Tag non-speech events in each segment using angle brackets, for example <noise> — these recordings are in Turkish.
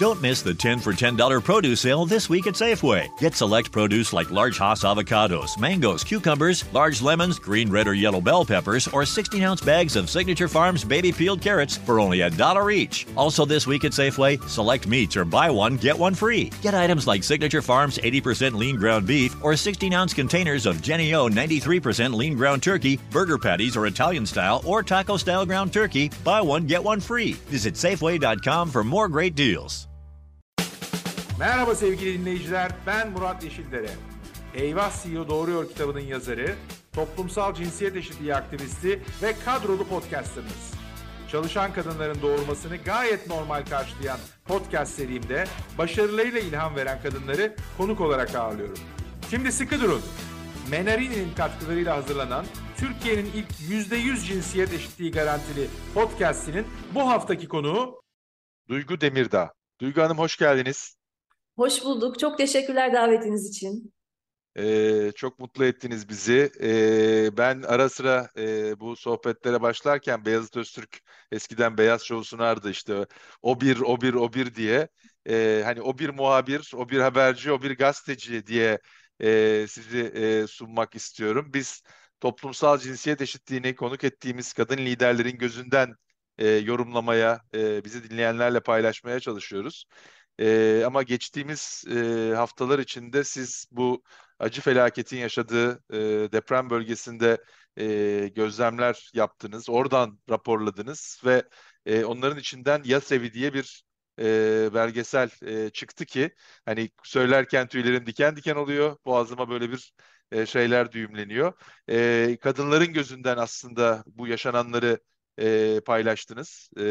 Don't miss the 10 for $10 produce sale this week at Safeway. Get select produce like large Hass avocados, mangoes, cucumbers, large lemons, green, red, or yellow bell peppers, or 16 ounce bags of Signature Farms baby peeled carrots for only a dollar each. Also, this week at Safeway, select meats or buy one, get one free. Get items like Signature Farms 80% lean ground beef or 16 ounce containers of Jenny O 93% lean ground turkey, burger patties or Italian style or taco style ground turkey. Buy one, get one free. Visit Safeway.com for more great deals. Merhaba sevgili dinleyiciler, ben Murat Yeşildere. Eyvah CEO Doğruyor kitabının yazarı, toplumsal cinsiyet eşitliği aktivisti ve kadrolu podcasterınız. Çalışan kadınların doğurmasını gayet normal karşılayan podcast serimde başarılarıyla ilham veren kadınları konuk olarak ağırlıyorum. Şimdi sıkı durun. Menarini'nin katkılarıyla hazırlanan Türkiye'nin ilk %100 cinsiyet eşitliği garantili podcastinin bu haftaki konuğu Duygu Demirdağ. Duygu Hanım hoş geldiniz. Hoş bulduk. Çok teşekkürler davetiniz için. Ee, çok mutlu ettiniz bizi. Ee, ben ara sıra e, bu sohbetlere başlarken Beyazıt Öztürk eskiden Beyaz Şov'u sunardı işte o bir, o bir, o bir diye. Ee, hani o bir muhabir, o bir haberci, o bir gazeteci diye e, sizi e, sunmak istiyorum. Biz toplumsal cinsiyet eşitliğini konuk ettiğimiz kadın liderlerin gözünden e, yorumlamaya, e, bizi dinleyenlerle paylaşmaya çalışıyoruz. E, ama geçtiğimiz e, haftalar içinde siz bu acı felaketin yaşadığı e, deprem bölgesinde e, gözlemler yaptınız, oradan raporladınız ve e, onların içinden YASEVI diye bir e, belgesel e, çıktı ki hani söylerken tüylerim diken diken oluyor, boğazıma böyle bir e, şeyler düğümleniyor. E, kadınların gözünden aslında bu yaşananları e, paylaştınız. E,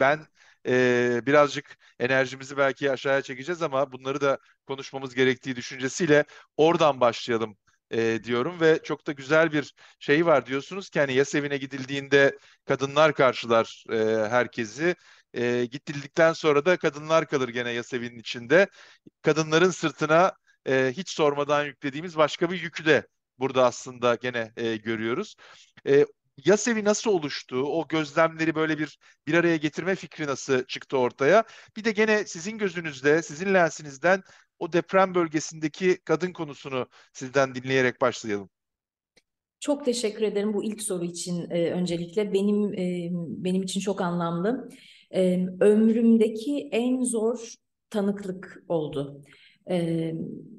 ben e, birazcık enerjimizi belki aşağıya çekeceğiz ama bunları da konuşmamız gerektiği düşüncesiyle oradan başlayalım e, diyorum ve çok da güzel bir şey var diyorsunuz ki hani yas gidildiğinde kadınlar karşılar e, herkesi. E, gidildikten sonra da kadınlar kalır gene yas içinde. Kadınların sırtına e, hiç sormadan yüklediğimiz başka bir yükü de burada aslında gene e, görüyoruz. E, YASEV'i nasıl oluştu? O gözlemleri böyle bir bir araya getirme fikri nasıl çıktı ortaya? Bir de gene sizin gözünüzde, sizin lensinizden o deprem bölgesindeki kadın konusunu sizden dinleyerek başlayalım. Çok teşekkür ederim bu ilk soru için e, öncelikle. Benim e, benim için çok anlamlı. E, ömrümdeki en zor tanıklık oldu. E,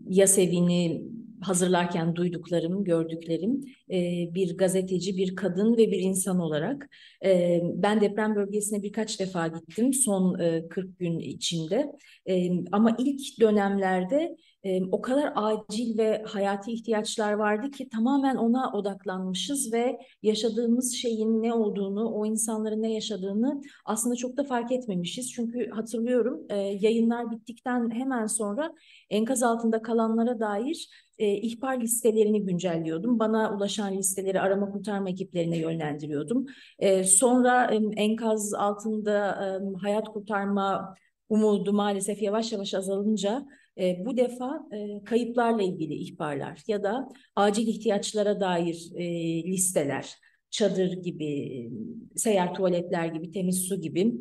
YASEV'ini hazırlarken duyduklarım, gördüklerim e, bir gazeteci, bir kadın ve bir insan olarak. E, ben deprem bölgesine birkaç defa gittim son e, 40 gün içinde. E, ama ilk dönemlerde e, o kadar acil ve hayati ihtiyaçlar vardı ki tamamen ona odaklanmışız ve yaşadığımız şeyin ne olduğunu, o insanların ne yaşadığını aslında çok da fark etmemişiz. Çünkü hatırlıyorum e, yayınlar bittikten hemen sonra enkaz altında kalanlara dair e, ihbar listelerini güncelliyordum. Bana ulaşan listeleri arama kurtarma ekiplerine yönlendiriyordum. E, sonra e, enkaz altında e, hayat kurtarma umudu maalesef yavaş yavaş azalınca e, bu defa e, kayıplarla ilgili ihbarlar ya da acil ihtiyaçlara dair e, listeler, çadır gibi, seyyar tuvaletler gibi, temiz su gibi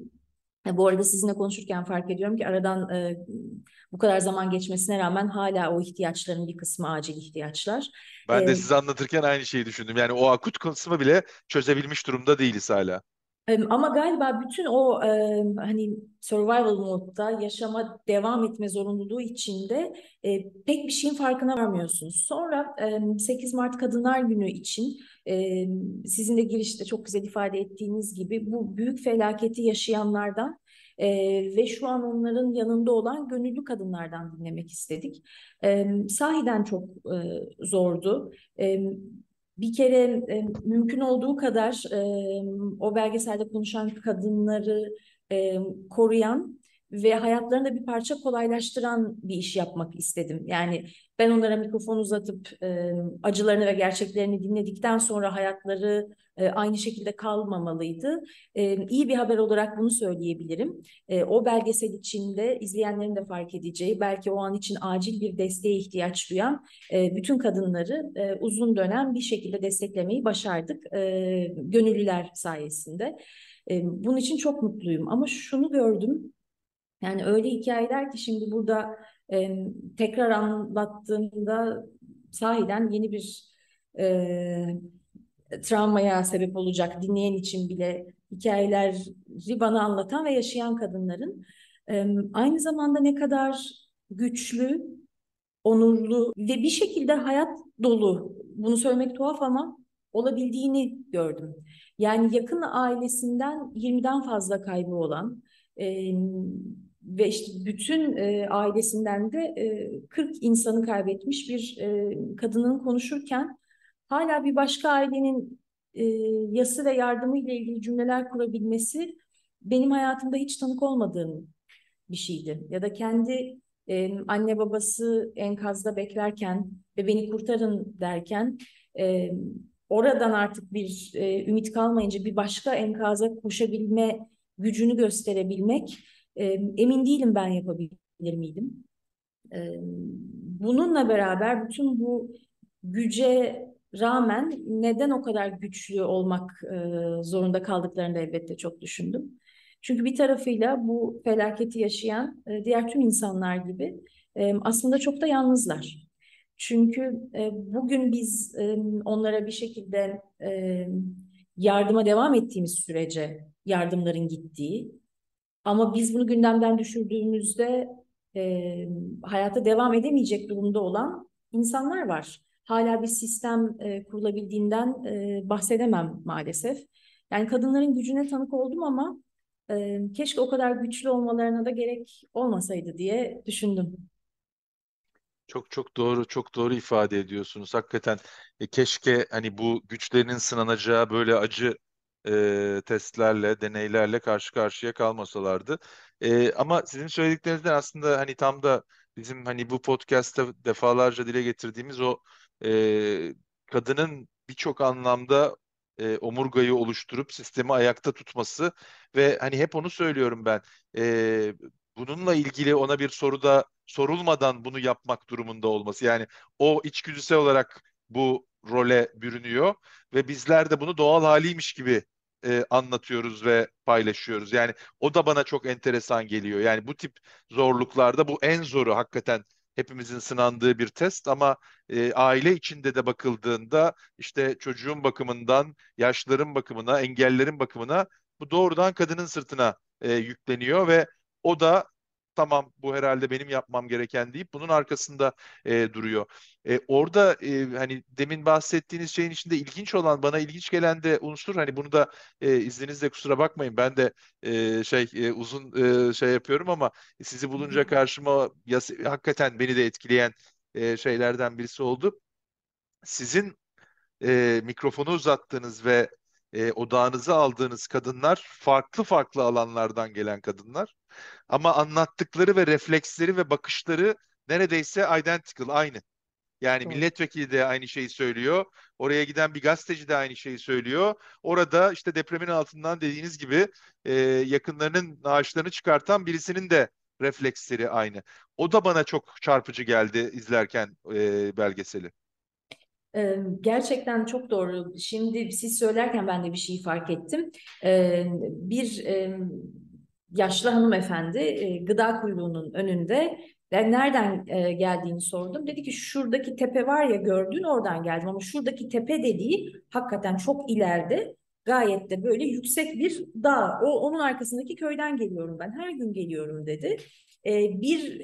bu arada sizinle konuşurken fark ediyorum ki aradan e, bu kadar zaman geçmesine rağmen hala o ihtiyaçların bir kısmı acil ihtiyaçlar. Ben ee, de size anlatırken aynı şeyi düşündüm. Yani o akut kısmı bile çözebilmiş durumda değiliz hala. Ama galiba bütün o e, hani survival modda yaşama devam etme zorunluluğu içinde e, pek bir şeyin farkına varmıyorsunuz. Sonra e, 8 Mart Kadınlar Günü için e, sizin de girişte çok güzel ifade ettiğiniz gibi bu büyük felaketi yaşayanlardan e, ve şu an onların yanında olan gönüllü kadınlardan dinlemek istedik. E, sahiden çok e, zordu. E, bir kere e, mümkün olduğu kadar e, o belgeselde konuşan kadınları e, koruyan ve hayatlarını bir parça kolaylaştıran bir iş yapmak istedim. Yani ben onlara mikrofon uzatıp e, acılarını ve gerçeklerini dinledikten sonra hayatları e, aynı şekilde kalmamalıydı. E, iyi bir haber olarak bunu söyleyebilirim. E, o belgesel içinde izleyenlerin de fark edeceği, belki o an için acil bir desteğe ihtiyaç duyan e, bütün kadınları e, uzun dönem bir şekilde desteklemeyi başardık. E, gönüllüler sayesinde. Bunun için çok mutluyum. Ama şunu gördüm Yani öyle hikayeler ki şimdi burada e, tekrar anlattığımda sahiden yeni bir e, travmaya sebep olacak dinleyen için bile hikayeleri bana anlatan ve yaşayan kadınların e, aynı zamanda ne kadar güçlü, onurlu ve bir şekilde hayat dolu, bunu söylemek tuhaf ama olabildiğini gördüm. Yani yakın ailesinden 20'den fazla kaybı olan ve işte bütün e, ailesinden de e, 40 insanı kaybetmiş bir e, kadının konuşurken hala bir başka ailenin e, yası ve yardımı ile ilgili cümleler kurabilmesi benim hayatımda hiç tanık olmadığım bir şeydi. Ya da kendi e, anne babası enkazda beklerken ve beni kurtarın derken e, oradan artık bir e, ümit kalmayınca bir başka enkaza koşabilme gücünü gösterebilmek e, emin değilim ben yapabilir miydim. E, bununla beraber bütün bu güce rağmen neden o kadar güçlü olmak e, zorunda kaldıklarını elbette çok düşündüm. Çünkü bir tarafıyla bu felaketi yaşayan e, diğer tüm insanlar gibi e, aslında çok da yalnızlar. Çünkü e, bugün biz e, onlara bir şekilde e, yardıma devam ettiğimiz sürece yardımların gittiği ama biz bunu gündemden düşürdüğümüzde e, hayata devam edemeyecek durumda olan insanlar var. Hala bir sistem e, kurulabildiğinden e, bahsedemem maalesef. Yani kadınların gücüne tanık oldum ama e, keşke o kadar güçlü olmalarına da gerek olmasaydı diye düşündüm. Çok çok doğru, çok doğru ifade ediyorsunuz. Hakikaten e, keşke hani bu güçlerinin sınanacağı böyle acı e, testlerle, deneylerle karşı karşıya kalmasalardı. E, ama sizin söylediklerinizden aslında hani tam da bizim hani bu podcast'ta defalarca dile getirdiğimiz o e, kadının birçok anlamda e, omurgayı oluşturup sistemi ayakta tutması ve hani hep onu söylüyorum ben. E, bununla ilgili ona bir soruda sorulmadan bunu yapmak durumunda olması. Yani o içgüdüsel olarak bu role bürünüyor ve bizler de bunu doğal haliymiş gibi e, anlatıyoruz ve paylaşıyoruz. Yani o da bana çok enteresan geliyor. Yani bu tip zorluklarda bu en zoru hakikaten hepimizin sınandığı bir test ama e, aile içinde de bakıldığında işte çocuğun bakımından, yaşların bakımına, engellerin bakımına bu doğrudan kadının sırtına e, yükleniyor ve o da tamam bu herhalde benim yapmam gereken deyip bunun arkasında e, duruyor. E, orada e, hani demin bahsettiğiniz şeyin içinde ilginç olan bana ilginç gelen de unsur hani bunu da e, izninizle kusura bakmayın ben de e, şey e, uzun e, şey yapıyorum ama sizi bulunca karşıma yas hakikaten beni de etkileyen e, şeylerden birisi oldu. Sizin e, mikrofonu uzattığınız ve e, odağınızı aldığınız kadınlar farklı farklı alanlardan gelen kadınlar. Ama anlattıkları ve refleksleri ve bakışları neredeyse identical, aynı. Yani evet. milletvekili de aynı şeyi söylüyor. Oraya giden bir gazeteci de aynı şeyi söylüyor. Orada işte depremin altından dediğiniz gibi e, yakınlarının naaşlarını çıkartan birisinin de refleksleri aynı. O da bana çok çarpıcı geldi izlerken e, belgeseli. Gerçekten çok doğru. Şimdi siz söylerken ben de bir şey fark ettim. Bir yaşlı hanımefendi gıda kuyruğunun önünde ben nereden geldiğini sordum. Dedi ki şuradaki tepe var ya gördün oradan geldim ama şuradaki tepe dediği hakikaten çok ileride gayet de böyle yüksek bir dağ. O onun arkasındaki köyden geliyorum ben. Her gün geliyorum dedi. Bir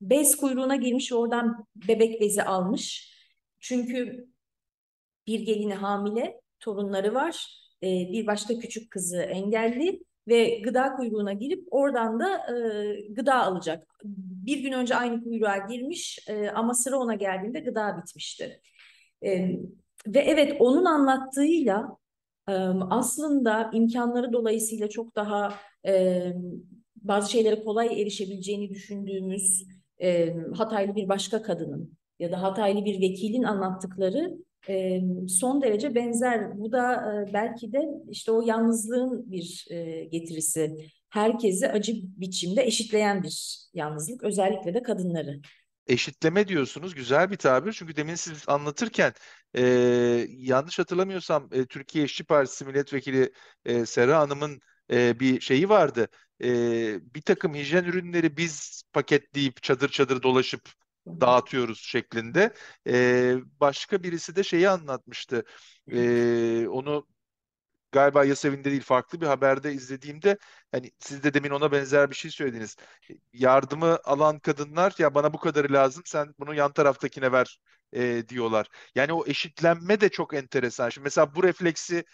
bez kuyruğuna girmiş oradan bebek bezi almış çünkü bir gelini hamile, torunları var. E, bir başka küçük kızı engelli ve gıda kuyruğuna girip oradan da e, gıda alacak. Bir gün önce aynı kuyruğa girmiş e, ama sıra ona geldiğinde gıda bitmişti. E, ve evet onun anlattığıyla e, aslında imkanları dolayısıyla çok daha e, bazı şeylere kolay erişebileceğini düşündüğümüz e, Hataylı bir başka kadının ya da Hataylı bir vekilin anlattıkları e, son derece benzer. Bu da e, belki de işte o yalnızlığın bir e, getirisi. Herkesi acı biçimde eşitleyen bir yalnızlık, özellikle de kadınları. Eşitleme diyorsunuz, güzel bir tabir. Çünkü demin siz anlatırken e, yanlış hatırlamıyorsam e, Türkiye İşçi Partisi Milletvekili e, Sera Hanım'ın e, bir şeyi vardı. e, bir takım hijyen ürünleri biz paketleyip çadır çadır dolaşıp dağıtıyoruz şeklinde. E, başka birisi de şeyi anlatmıştı. E, onu galiba Yasevin'de değil farklı bir haberde izlediğimde hani siz de demin ona benzer bir şey söylediniz. Yardımı alan kadınlar ya bana bu kadarı lazım sen bunu yan taraftakine ver e, diyorlar. Yani o eşitlenme de çok enteresan. Şimdi mesela bu refleksi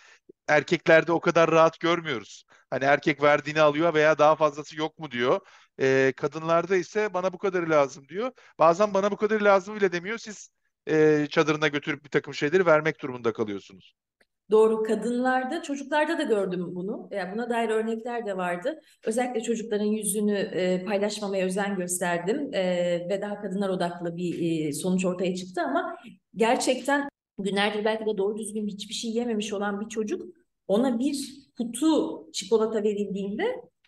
erkeklerde o kadar rahat görmüyoruz. Hani erkek verdiğini alıyor veya daha fazlası yok mu diyor. E, kadınlarda ise bana bu kadarı lazım diyor. Bazen bana bu kadarı lazım bile demiyor. Siz e, çadırına götürüp bir takım şeyleri vermek durumunda kalıyorsunuz. Doğru kadınlarda, çocuklarda da gördüm bunu. Yani buna dair örnekler de vardı. Özellikle çocukların yüzünü e, paylaşmamaya özen gösterdim e, ve daha kadınlar odaklı bir e, sonuç ortaya çıktı ama gerçekten günlerdir belki de doğru düzgün hiçbir şey yememiş olan bir çocuk ona bir kutu çikolata verildiğinde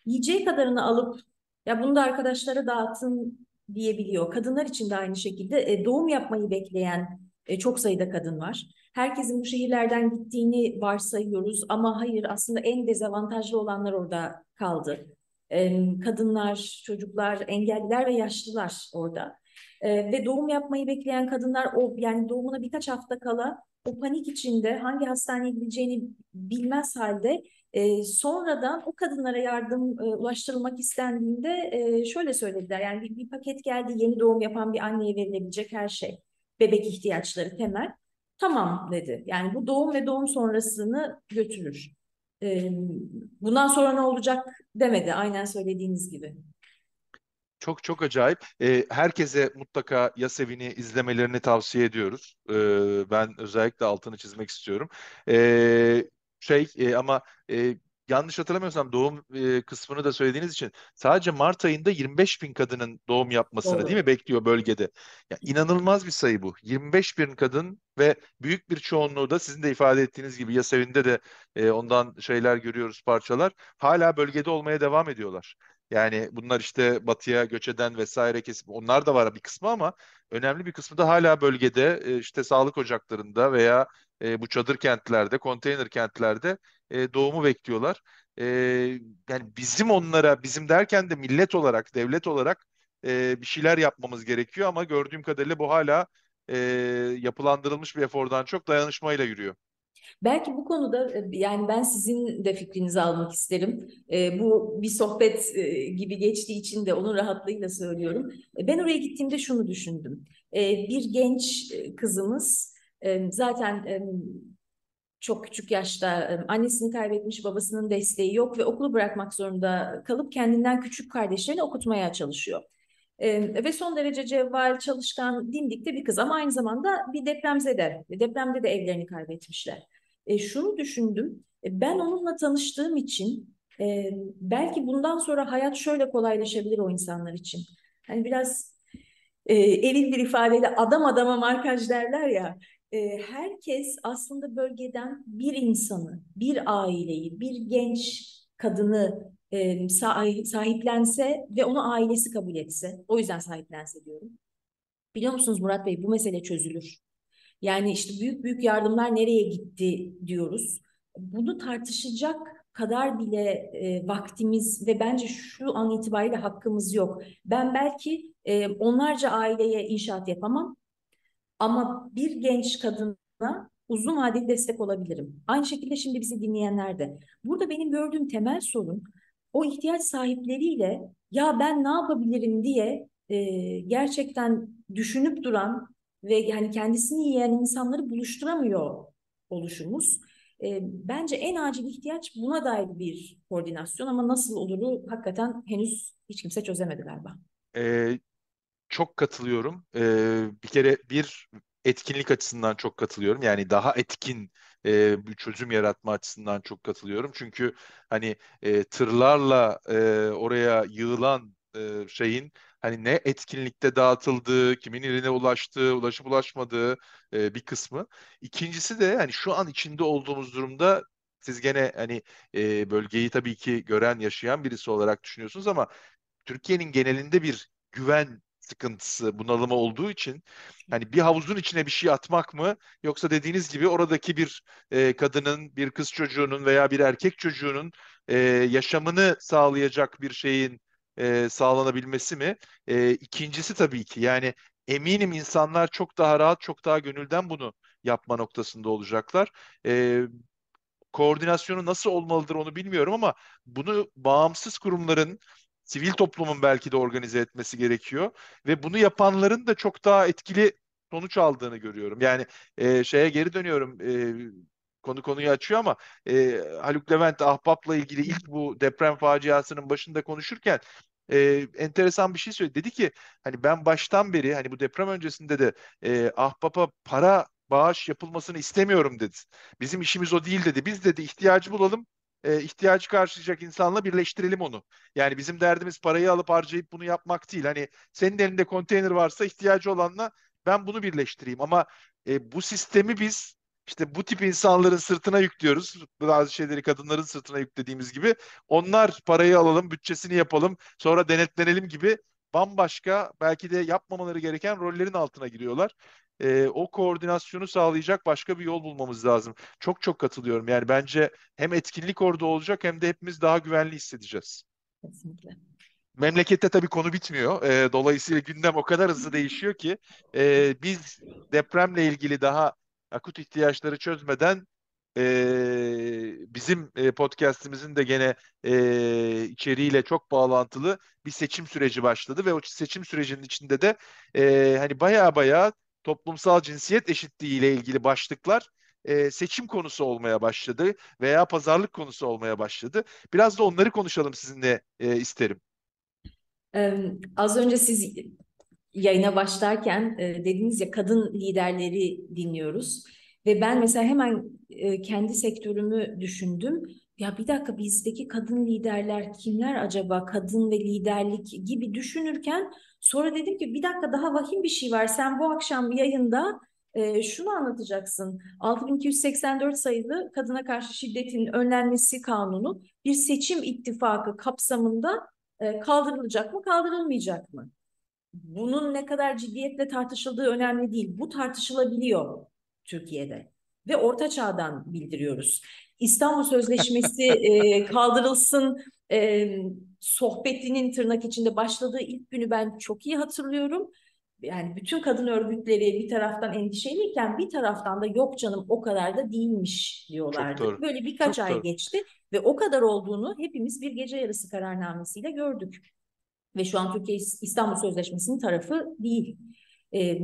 yiyeceği kadarını alıp ya bunu da arkadaşlara dağıtın diyebiliyor. Kadınlar için de aynı şekilde e, doğum yapmayı bekleyen e, çok sayıda kadın var. Herkesin bu şehirlerden gittiğini varsayıyoruz ama hayır aslında en dezavantajlı olanlar orada kaldı. E, kadınlar, çocuklar, engelliler ve yaşlılar orada. E, ve doğum yapmayı bekleyen kadınlar o yani doğumuna birkaç hafta kala o panik içinde hangi hastaneye gideceğini bilmez halde e, sonradan o kadınlara yardım e, ulaştırılmak istendiğinde e, şöyle söylediler yani bir, bir paket geldi yeni doğum yapan bir anneye verilebilecek her şey bebek ihtiyaçları temel. Tamam dedi. Yani bu doğum ve doğum sonrasını götürür. Ee, bundan sonra ne olacak demedi. Aynen söylediğiniz gibi. Çok çok acayip. Ee, herkese mutlaka Yasevin'i izlemelerini tavsiye ediyoruz. Ee, ben özellikle altını çizmek istiyorum. Ee, şey e, ama e, yanlış hatırlamıyorsam doğum e, kısmını da söylediğiniz için sadece Mart ayında 25 bin kadının doğum yapmasını Doğru. değil mi bekliyor bölgede? Ya, inanılmaz bir sayı bu. 25 bin kadın ve büyük bir çoğunluğu da sizin de ifade ettiğiniz gibi Yasevin'de de e, ondan şeyler görüyoruz parçalar. Hala bölgede olmaya devam ediyorlar. Yani bunlar işte batıya göç eden vesaire kesim onlar da var bir kısmı ama önemli bir kısmı da hala bölgede e, işte sağlık ocaklarında veya e, bu çadır kentlerde, konteyner kentlerde e, doğumu bekliyorlar. E, yani bizim onlara, bizim derken de millet olarak, devlet olarak bir şeyler yapmamız gerekiyor ama gördüğüm kadarıyla bu hala yapılandırılmış bir efordan çok dayanışmayla yürüyor. Belki bu konuda e, yani ben sizin de fikrinizi almak isterim. E, bu bir sohbet e, gibi geçtiği için de onun rahatlığıyla söylüyorum. Ben oraya gittiğimde şunu düşündüm. Bir genç kızımız zaten çok küçük yaşta annesini kaybetmiş, babasının desteği yok ve okulu bırakmak zorunda kalıp kendinden küçük kardeşlerini okutmaya çalışıyor. E, ve son derece cevval, çalışkan, dimdikte bir kız ama aynı zamanda bir depremzede. Depremde de evlerini kaybetmişler. E, şunu düşündüm, e, ben onunla tanıştığım için e, belki bundan sonra hayat şöyle kolaylaşabilir o insanlar için. Hani biraz e, eril bir ifadeyle adam adama markaj derler ya. E, herkes aslında bölgeden bir insanı, bir aileyi, bir genç kadını e, sahiplense ve onu ailesi kabul etse, o yüzden sahiplense diyorum. Biliyor musunuz Murat Bey bu mesele çözülür. Yani işte büyük büyük yardımlar nereye gitti diyoruz. Bunu tartışacak kadar bile e, vaktimiz ve bence şu an itibariyle hakkımız yok. Ben belki e, onlarca aileye inşaat yapamam ama bir genç kadına uzun vadeli destek olabilirim. Aynı şekilde şimdi bizi dinleyenler de. Burada benim gördüğüm temel sorun o ihtiyaç sahipleriyle ya ben ne yapabilirim diye e, gerçekten düşünüp duran ve yani kendisini yiyen insanları buluşturamıyor oluşumuz. E, bence en acil ihtiyaç buna dair bir koordinasyon ama nasıl oluru hakikaten henüz hiç kimse çözemedi galiba. Ee, çok katılıyorum. Ee, bir kere bir etkinlik açısından çok katılıyorum. Yani daha etkin e, bir çözüm yaratma açısından çok katılıyorum. Çünkü hani e, tırlarla e, oraya yığılan e, şeyin hani ne etkinlikte dağıtıldığı, kimin eline ulaştığı, ulaşıp ulaşmadığı e, bir kısmı. İkincisi de hani şu an içinde olduğumuz durumda siz gene hani e, bölgeyi tabii ki gören, yaşayan birisi olarak düşünüyorsunuz ama Türkiye'nin genelinde bir güven sıkıntısı, bunalımı olduğu için hani bir havuzun içine bir şey atmak mı yoksa dediğiniz gibi oradaki bir e, kadının, bir kız çocuğunun veya bir erkek çocuğunun e, yaşamını sağlayacak bir şeyin e, sağlanabilmesi mi? E, ikincisi tabii ki yani eminim insanlar çok daha rahat, çok daha gönülden bunu yapma noktasında olacaklar. E, koordinasyonu nasıl olmalıdır onu bilmiyorum ama bunu bağımsız kurumların, sivil toplumun belki de organize etmesi gerekiyor ve bunu yapanların da çok daha etkili sonuç aldığını görüyorum. Yani e, şeye geri dönüyorum. E, konu konuyu açıyor ama e, Haluk Levent Ahbap'la ilgili ilk bu deprem faciasının başında konuşurken e, enteresan bir şey söyledi. Dedi ki hani ben baştan beri hani bu deprem öncesinde de e, Ahbap'a para bağış yapılmasını istemiyorum dedi. Bizim işimiz o değil dedi. Biz dedi ihtiyacı bulalım e, ihtiyacı karşılayacak insanla birleştirelim onu. Yani bizim derdimiz parayı alıp harcayıp bunu yapmak değil. Hani senin elinde konteyner varsa ihtiyacı olanla ben bunu birleştireyim. Ama e, bu sistemi biz işte bu tip insanların sırtına yüklüyoruz. Bazı şeyleri kadınların sırtına yüklediğimiz gibi. Onlar parayı alalım, bütçesini yapalım, sonra denetlenelim gibi bambaşka belki de yapmamaları gereken rollerin altına giriyorlar. Ee, o koordinasyonu sağlayacak başka bir yol bulmamız lazım. Çok çok katılıyorum. Yani bence hem etkinlik orada olacak hem de hepimiz daha güvenli hissedeceğiz. Kesinlikle. Memlekette tabii konu bitmiyor. E, dolayısıyla gündem o kadar hızlı değişiyor ki e, biz depremle ilgili daha akut ihtiyaçları çözmeden e, bizim e, podcastimizin de gene e, içeriğiyle çok bağlantılı bir seçim süreci başladı ve o seçim sürecinin içinde de e, hani baya baya toplumsal cinsiyet eşitliği ile ilgili başlıklar e, seçim konusu olmaya başladı veya pazarlık konusu olmaya başladı. Biraz da onları konuşalım sizinle e, isterim. Ee, az önce siz yayına başlarken e, dediniz ya kadın liderleri dinliyoruz. Ve ben mesela hemen e, kendi sektörümü düşündüm. Ya bir dakika bizdeki kadın liderler kimler acaba? Kadın ve liderlik gibi düşünürken sonra dedim ki bir dakika daha vahim bir şey var. Sen bu akşam yayında e, şunu anlatacaksın. 6284 sayılı kadına karşı şiddetin önlenmesi kanunu bir seçim ittifakı kapsamında e, kaldırılacak mı, kaldırılmayacak mı? Bunun ne kadar ciddiyetle tartışıldığı önemli değil. Bu tartışılabiliyor Türkiye'de ve Orta Çağ'dan bildiriyoruz. İstanbul Sözleşmesi <laughs> e, kaldırılsın e, sohbetinin tırnak içinde başladığı ilk günü ben çok iyi hatırlıyorum. Yani bütün kadın örgütleri bir taraftan endişeliyken bir taraftan da yok canım o kadar da değilmiş diyorlardı. Çok doğru. Böyle birkaç Çok ay doğru. geçti ve o kadar olduğunu hepimiz bir gece yarısı kararnamesiyle gördük. Ve şu an Türkiye İstanbul Sözleşmesi'nin tarafı değil. E,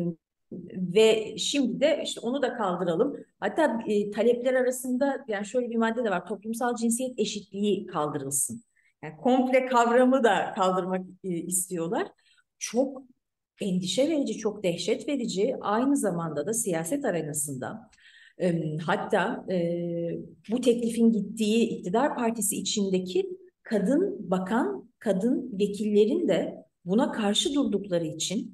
ve şimdi de işte onu da kaldıralım. Hatta e, talepler arasında yani şöyle bir madde de var. Toplumsal cinsiyet eşitliği kaldırılsın. Yani komple kavramı da kaldırmak e, istiyorlar. Çok endişe verici, çok dehşet verici. Aynı zamanda da siyaset arenasında e, hatta e, bu teklifin gittiği iktidar partisi içindeki kadın bakan, kadın vekillerin de buna karşı durdukları için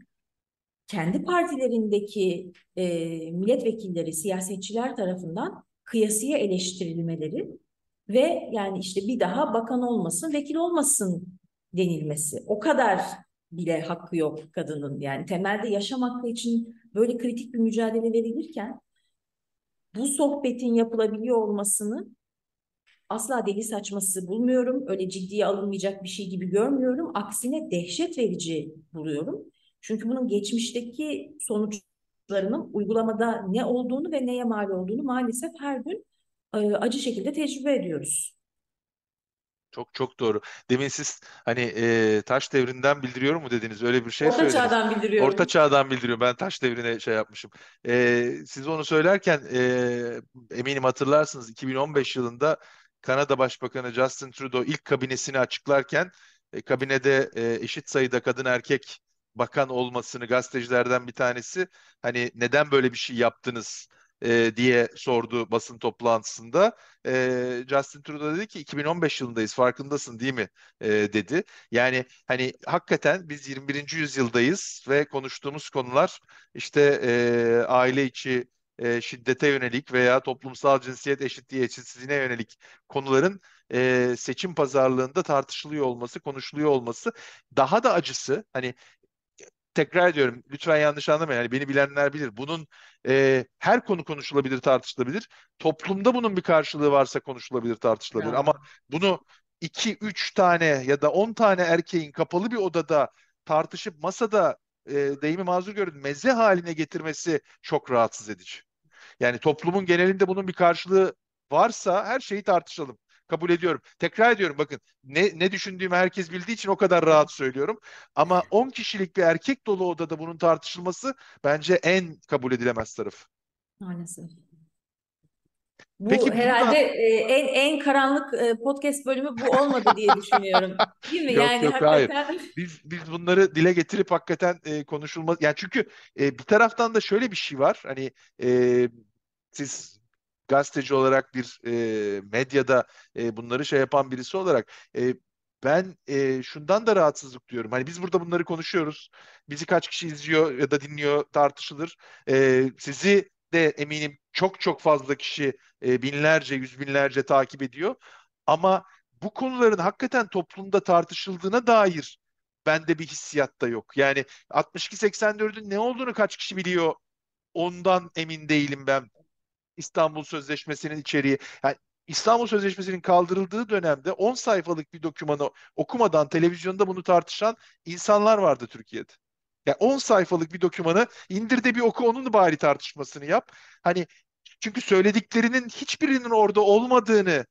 kendi partilerindeki e, milletvekilleri, siyasetçiler tarafından kıyasıya eleştirilmeleri ve yani işte bir daha bakan olmasın, vekil olmasın denilmesi. O kadar bile hakkı yok kadının. Yani temelde yaşam hakkı için böyle kritik bir mücadele verilirken bu sohbetin yapılabiliyor olmasını asla deli saçması bulmuyorum. Öyle ciddiye alınmayacak bir şey gibi görmüyorum. Aksine dehşet verici buluyorum. Çünkü bunun geçmişteki sonuçlarının uygulamada ne olduğunu ve neye mal olduğunu maalesef her gün e, acı şekilde tecrübe ediyoruz. Çok çok doğru. Demin siz hani e, taş devrinden bildiriyorum mu dediniz? Öyle bir şey Orta söylediniz. çağdan bildiriyorum. Orta çağdan bildiriyorum. Ben taş devrine şey yapmışım. E, siz onu söylerken e, eminim hatırlarsınız 2015 yılında Kanada Başbakanı Justin Trudeau ilk kabinesini açıklarken e, kabinede e, eşit sayıda kadın erkek bakan olmasını gazetecilerden bir tanesi hani neden böyle bir şey yaptınız e, diye sordu basın toplantısında. E, Justin Trudeau dedi ki 2015 yılındayız farkındasın değil mi e, dedi. Yani hani hakikaten biz 21. yüzyıldayız ve konuştuğumuz konular işte e, aile içi e, şiddete yönelik veya toplumsal cinsiyet eşitliği eşitsizliğine yönelik konuların e, seçim pazarlığında tartışılıyor olması, konuşuluyor olması daha da acısı hani tekrar ediyorum lütfen yanlış anlamayın. Yani beni bilenler bilir. Bunun e, her konu konuşulabilir, tartışılabilir. Toplumda bunun bir karşılığı varsa konuşulabilir, tartışılabilir. Bravo. Ama bunu iki, üç tane ya da on tane erkeğin kapalı bir odada tartışıp masada e, deyimi mazur görün meze haline getirmesi çok rahatsız edici. Yani toplumun genelinde bunun bir karşılığı varsa her şeyi tartışalım. Kabul ediyorum. Tekrar ediyorum bakın ne, ne düşündüğümü herkes bildiği için o kadar rahat söylüyorum. Ama 10 kişilik bir erkek dolu odada bunun tartışılması bence en kabul edilemez taraf. Maalesef. Bu Peki, herhalde burada... e, en en karanlık e, podcast bölümü bu olmadı diye düşünüyorum. Değil mi? Yok, yani yok, hakikaten hayır. <laughs> Biz biz bunları dile getirip hakikaten e, konuşulmaz. Yani çünkü e, bir taraftan da şöyle bir şey var. Hani e, siz gazeteci olarak bir e, medyada e, bunları şey yapan birisi olarak e, ben e, şundan da rahatsızlık diyorum. Hani biz burada bunları konuşuyoruz. Bizi kaç kişi izliyor ya da dinliyor tartışılır. E, sizi de eminim çok çok fazla kişi e, binlerce, yüz binlerce takip ediyor. Ama bu konuların hakikaten toplumda tartışıldığına dair bende bir hissiyat da yok. Yani 62-84'ün ne olduğunu kaç kişi biliyor ondan emin değilim ben. İstanbul Sözleşmesi'nin içeriği. Yani İstanbul Sözleşmesi'nin kaldırıldığı dönemde 10 sayfalık bir dokümanı okumadan televizyonda bunu tartışan insanlar vardı Türkiye'de. Yani 10 sayfalık bir dokümanı indir de bir oku onun bari tartışmasını yap. Hani çünkü söylediklerinin hiçbirinin orada olmadığını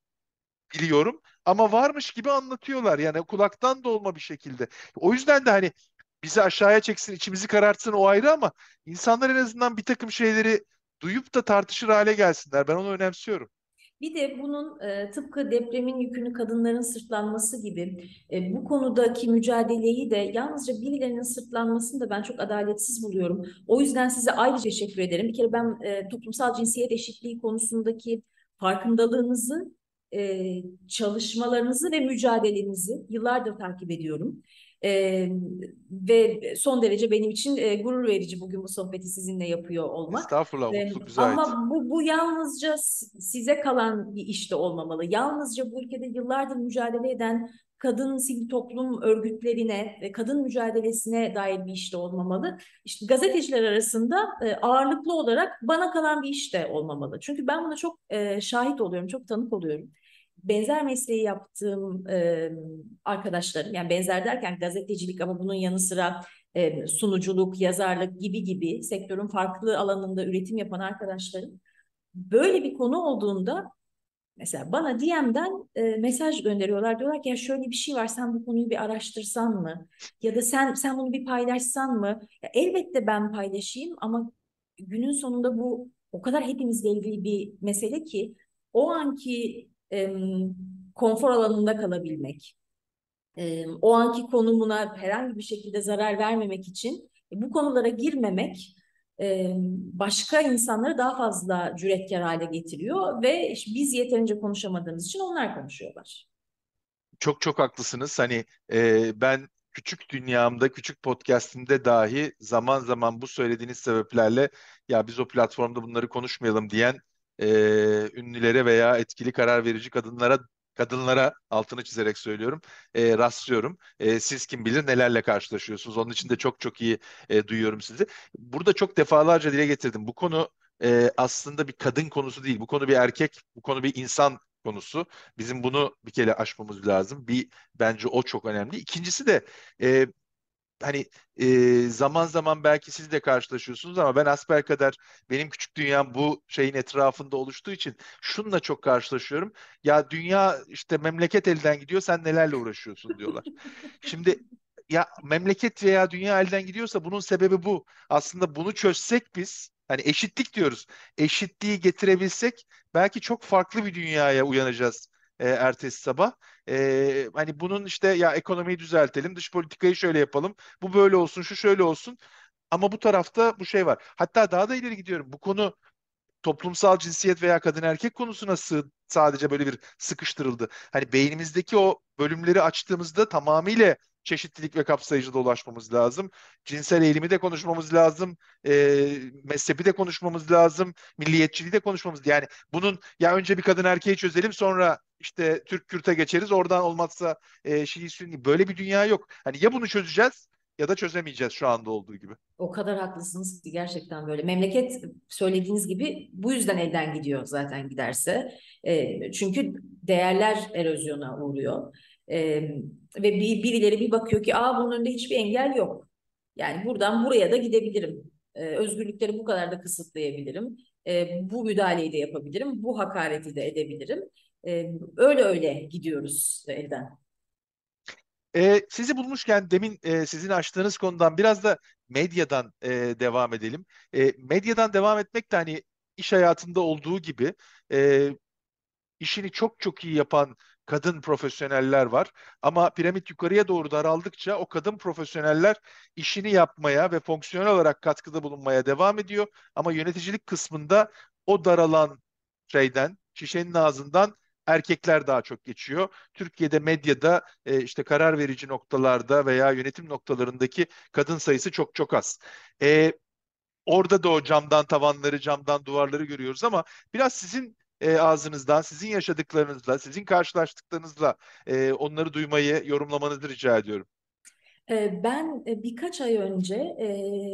biliyorum ama varmış gibi anlatıyorlar. Yani kulaktan dolma bir şekilde. O yüzden de hani bizi aşağıya çeksin, içimizi karartsın o ayrı ama insanlar en azından bir takım şeyleri duyup da tartışır hale gelsinler. Ben onu önemsiyorum. Bir de bunun e, tıpkı depremin yükünü kadınların sırtlanması gibi e, bu konudaki mücadeleyi de yalnızca birilerinin sırtlanmasını da ben çok adaletsiz buluyorum. O yüzden size ayrıca teşekkür ederim. Bir kere ben e, toplumsal cinsiyet eşitliği konusundaki farkındalığınızı, e, çalışmalarınızı ve mücadelenizi yıllardır takip ediyorum. E, ve son derece benim için e, gurur verici bugün bu sohbeti sizinle yapıyor olmak. Estağfurullah, e, mutluluk bize Ama ait. bu, bu yalnızca size kalan bir işte olmamalı. Yalnızca bu ülkede yıllardır mücadele eden kadın sivil toplum örgütlerine ve kadın mücadelesine dair bir işte olmamalı. İşte gazeteciler arasında e, ağırlıklı olarak bana kalan bir işte olmamalı. Çünkü ben buna çok e, şahit oluyorum, çok tanık oluyorum benzer mesleği yaptığım e, arkadaşlarım, yani benzer derken gazetecilik ama bunun yanı sıra e, sunuculuk, yazarlık gibi gibi sektörün farklı alanında üretim yapan arkadaşlarım böyle bir konu olduğunda mesela bana DM'den e, mesaj gönderiyorlar. Diyorlar ki ya şöyle bir şey var sen bu konuyu bir araştırsan mı? Ya da sen sen bunu bir paylaşsan mı? Ya, elbette ben paylaşayım ama günün sonunda bu o kadar hepimizle ilgili bir mesele ki o anki e, konfor alanında kalabilmek, e, o anki konumuna herhangi bir şekilde zarar vermemek için e, bu konulara girmemek e, başka insanları daha fazla cüretkar hale getiriyor ve işte biz yeterince konuşamadığımız için onlar konuşuyorlar. Çok çok haklısınız. Hani e, ben küçük dünyamda, küçük podcastimde dahi zaman zaman bu söylediğiniz sebeplerle ya biz o platformda bunları konuşmayalım diyen e, ünlülere veya etkili karar verici kadınlara kadınlara altını çizerek söylüyorum e, rastlıyorum. E, siz kim bilir nelerle karşılaşıyorsunuz. Onun için de çok çok iyi e, duyuyorum sizi. Burada çok defalarca dile getirdim. Bu konu e, aslında bir kadın konusu değil. Bu konu bir erkek, bu konu bir insan konusu. Bizim bunu bir kere aşmamız lazım. Bir bence o çok önemli. İkincisi de e, hani e, zaman zaman belki siz de karşılaşıyorsunuz ama ben asper kadar benim küçük dünyam bu şeyin etrafında oluştuğu için şununla çok karşılaşıyorum. Ya dünya işte memleket elden gidiyor sen nelerle uğraşıyorsun diyorlar. Şimdi ya memleket veya dünya elden gidiyorsa bunun sebebi bu. Aslında bunu çözsek biz hani eşitlik diyoruz. Eşitliği getirebilsek belki çok farklı bir dünyaya uyanacağız e, ertesi sabah. E, hani bunun işte ya ekonomiyi düzeltelim, dış politikayı şöyle yapalım, bu böyle olsun, şu şöyle olsun. Ama bu tarafta bu şey var. Hatta daha da ileri gidiyorum. Bu konu toplumsal cinsiyet veya kadın erkek konusuna sığ, sadece böyle bir sıkıştırıldı. Hani beynimizdeki o bölümleri açtığımızda tamamıyla çeşitlilik ve kapsayıcılığa ulaşmamız lazım. Cinsel eğilimi de konuşmamız lazım. E, mezhebi de konuşmamız lazım. Milliyetçiliği de konuşmamız Yani bunun ya önce bir kadın erkeği çözelim sonra işte Türk Kürt'e geçeriz. Oradan olmazsa e, Şii Sünni. Böyle bir dünya yok. Hani ya bunu çözeceğiz ya da çözemeyeceğiz şu anda olduğu gibi. O kadar haklısınız ki gerçekten böyle. Memleket söylediğiniz gibi bu yüzden elden gidiyor zaten giderse. E, çünkü değerler erozyona uğruyor. E, ve bir, birileri bir bakıyor ki aa bunun önünde hiçbir engel yok. Yani buradan buraya da gidebilirim. E, özgürlükleri bu kadar da kısıtlayabilirim. E, bu müdahaleyi de yapabilirim. Bu hakareti de edebilirim. E, öyle öyle gidiyoruz elden. E, sizi bulmuşken demin e, sizin açtığınız konudan biraz da medyadan e, devam edelim. E, medyadan devam etmek de hani iş hayatında olduğu gibi e, işini çok çok iyi yapan kadın profesyoneller var. Ama piramit yukarıya doğru daraldıkça o kadın profesyoneller işini yapmaya ve fonksiyonel olarak katkıda bulunmaya devam ediyor. Ama yöneticilik kısmında o daralan şeyden, şişenin ağzından erkekler daha çok geçiyor. Türkiye'de medyada e, işte karar verici noktalarda veya yönetim noktalarındaki kadın sayısı çok çok az. E, orada da o camdan tavanları, camdan duvarları görüyoruz ama biraz sizin e, ağzınızdan, sizin yaşadıklarınızla, sizin karşılaştıklarınızla e, onları duymayı, yorumlamanızı rica ediyorum. Ee, ben e, birkaç ay önce e,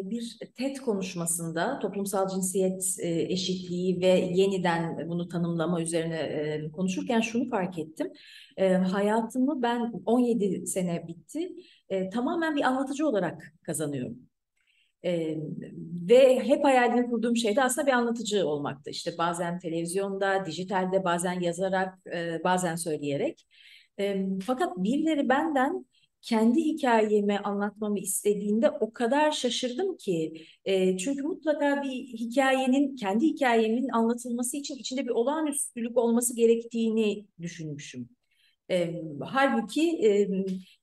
bir TED konuşmasında toplumsal cinsiyet e, eşitliği ve yeniden bunu tanımlama üzerine konuşurken şunu fark ettim. Hayatımı ben 17 sene bitti. Tamamen bir anlatıcı olarak kazanıyorum. Ee, ve hep hayalini kurduğum şey de aslında bir anlatıcı olmaktı. İşte bazen televizyonda, dijitalde, bazen yazarak, e, bazen söyleyerek. E, fakat birileri benden kendi hikayemi anlatmamı istediğinde o kadar şaşırdım ki. E, çünkü mutlaka bir hikayenin, kendi hikayemin anlatılması için içinde bir olağanüstülük olması gerektiğini düşünmüşüm. E, halbuki e,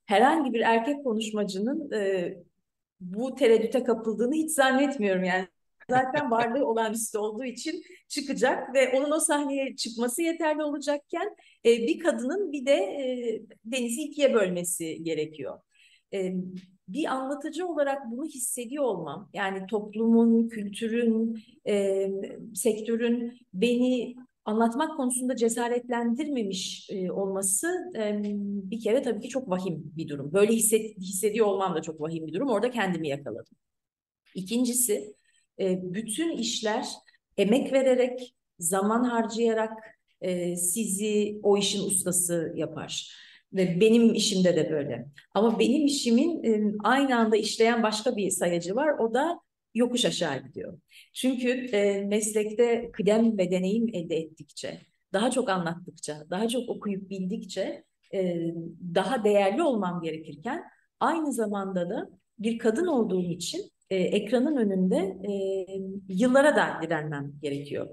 herhangi bir erkek konuşmacının e, bu tereddüte kapıldığını hiç zannetmiyorum yani. Zaten varlığı olağanüstü olduğu için çıkacak ve onun o sahneye çıkması yeterli olacakken e, bir kadının bir de e, denizi ikiye bölmesi gerekiyor. E, bir anlatıcı olarak bunu hissediyor olmam, yani toplumun, kültürün, e, sektörün beni anlatmak konusunda cesaretlendirmemiş e, olması e, bir kere tabii ki çok vahim bir durum. Böyle hisset, hissediyor olmam da çok vahim bir durum. Orada kendimi yakaladım. İkincisi, e, bütün işler emek vererek, zaman harcayarak e, sizi o işin ustası yapar. Ve benim işimde de böyle. Ama benim işimin e, aynı anda işleyen başka bir sayacı var. O da yokuş aşağı gidiyor. Çünkü e, meslekte kıdem ve deneyim elde ettikçe, daha çok anlattıkça, daha çok okuyup bildikçe e, daha değerli olmam gerekirken aynı zamanda da bir kadın olduğum için e, ekranın önünde e, yıllara da direnmem gerekiyor.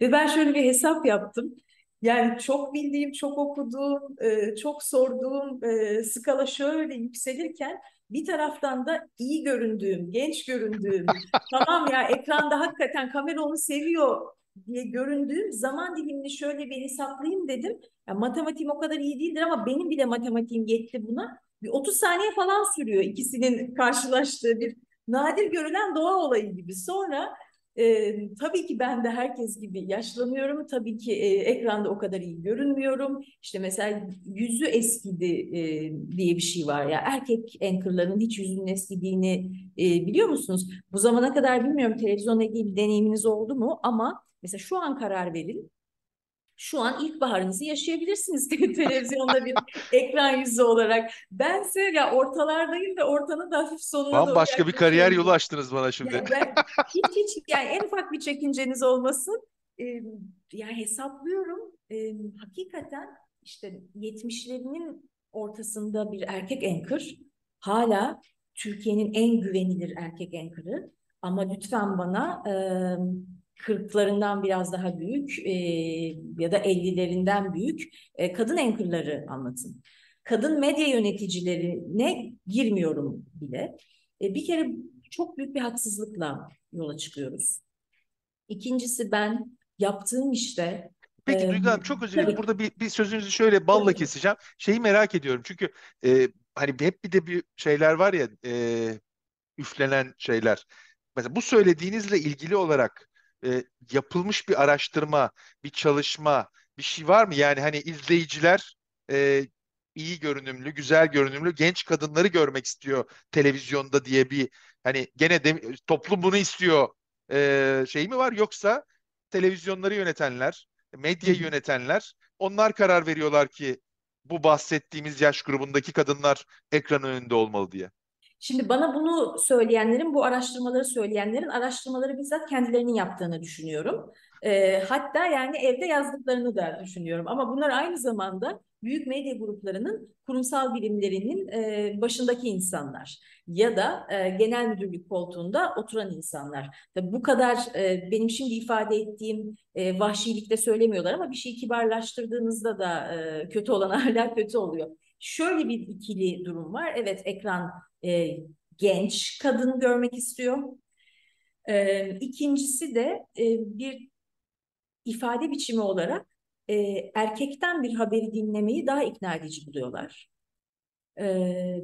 Ve ben şöyle bir hesap yaptım. Yani çok bildiğim, çok okuduğum, e, çok sorduğum e, skala şöyle yükselirken bir taraftan da iyi göründüğüm, genç göründüğüm, <laughs> tamam ya ekranda hakikaten kamera onu seviyor diye göründüğüm zaman dilimini şöyle bir hesaplayayım dedim. Ya matematiğim o kadar iyi değildir ama benim bile matematiğim yetti buna. Bir 30 saniye falan sürüyor ikisinin karşılaştığı bir nadir görülen doğa olayı gibi. Sonra e, tabii ki ben de herkes gibi yaşlanıyorum. Tabii ki e, ekranda o kadar iyi görünmüyorum. İşte mesela yüzü eskidi e, diye bir şey var ya. Erkek anchorların hiç yüzünün eskidiğini e, biliyor musunuz? Bu zamana kadar bilmiyorum televizyonla ilgili bir deneyiminiz oldu mu? Ama mesela şu an karar verin şu an ilkbaharınızı yaşayabilirsiniz <laughs> televizyonda bir ekran yüzü olarak. Bense ya ortalardayım ve ortanın da hafif sonuna doğru Bambaşka bir kariyer yolu açtınız bana şimdi. Yani ben, hiç hiç yani en ufak bir çekinceniz olmasın. Ee, yani hesaplıyorum. Ee, hakikaten işte 70'lerinin ortasında bir erkek anchor hala Türkiye'nin en güvenilir erkek anchor'ı. Ama lütfen bana e, kırklarından biraz daha büyük e, ya da ellilerinden büyük e, kadın anchorları anlatın. Kadın medya yöneticilerine girmiyorum bile. E, bir kere çok büyük bir haksızlıkla yola çıkıyoruz. İkincisi ben yaptığım işte Peki ee, Duygu Hanım çok özür dilerim. Burada bir, bir sözünüzü şöyle balla keseceğim. Şeyi merak ediyorum çünkü e, hani hep bir de bir şeyler var ya e, üflenen şeyler. Mesela bu söylediğinizle ilgili olarak e, yapılmış bir araştırma, bir çalışma, bir şey var mı? Yani hani izleyiciler e, iyi görünümlü, güzel görünümlü genç kadınları görmek istiyor televizyonda diye bir hani gene de, toplum bunu istiyor e, şey mi var yoksa televizyonları yönetenler, medyayı yönetenler onlar karar veriyorlar ki bu bahsettiğimiz yaş grubundaki kadınlar ekran önünde olmalı diye. Şimdi bana bunu söyleyenlerin, bu araştırmaları söyleyenlerin araştırmaları bizzat kendilerinin yaptığını düşünüyorum. E, hatta yani evde yazdıklarını da düşünüyorum. Ama bunlar aynı zamanda büyük medya gruplarının kurumsal bilimlerinin e, başındaki insanlar ya da e, genel müdürlük koltuğunda oturan insanlar. Tabii bu kadar e, benim şimdi ifade ettiğim e, vahşilikte söylemiyorlar ama bir şeyi kibarlaştırdığınızda da e, kötü olan <laughs> hala kötü oluyor. Şöyle bir ikili durum var. Evet ekran e, genç kadın görmek istiyor. E, ikincisi de e, bir ifade biçimi olarak e, erkekten bir haberi dinlemeyi daha ikna edici buluyorlar. E,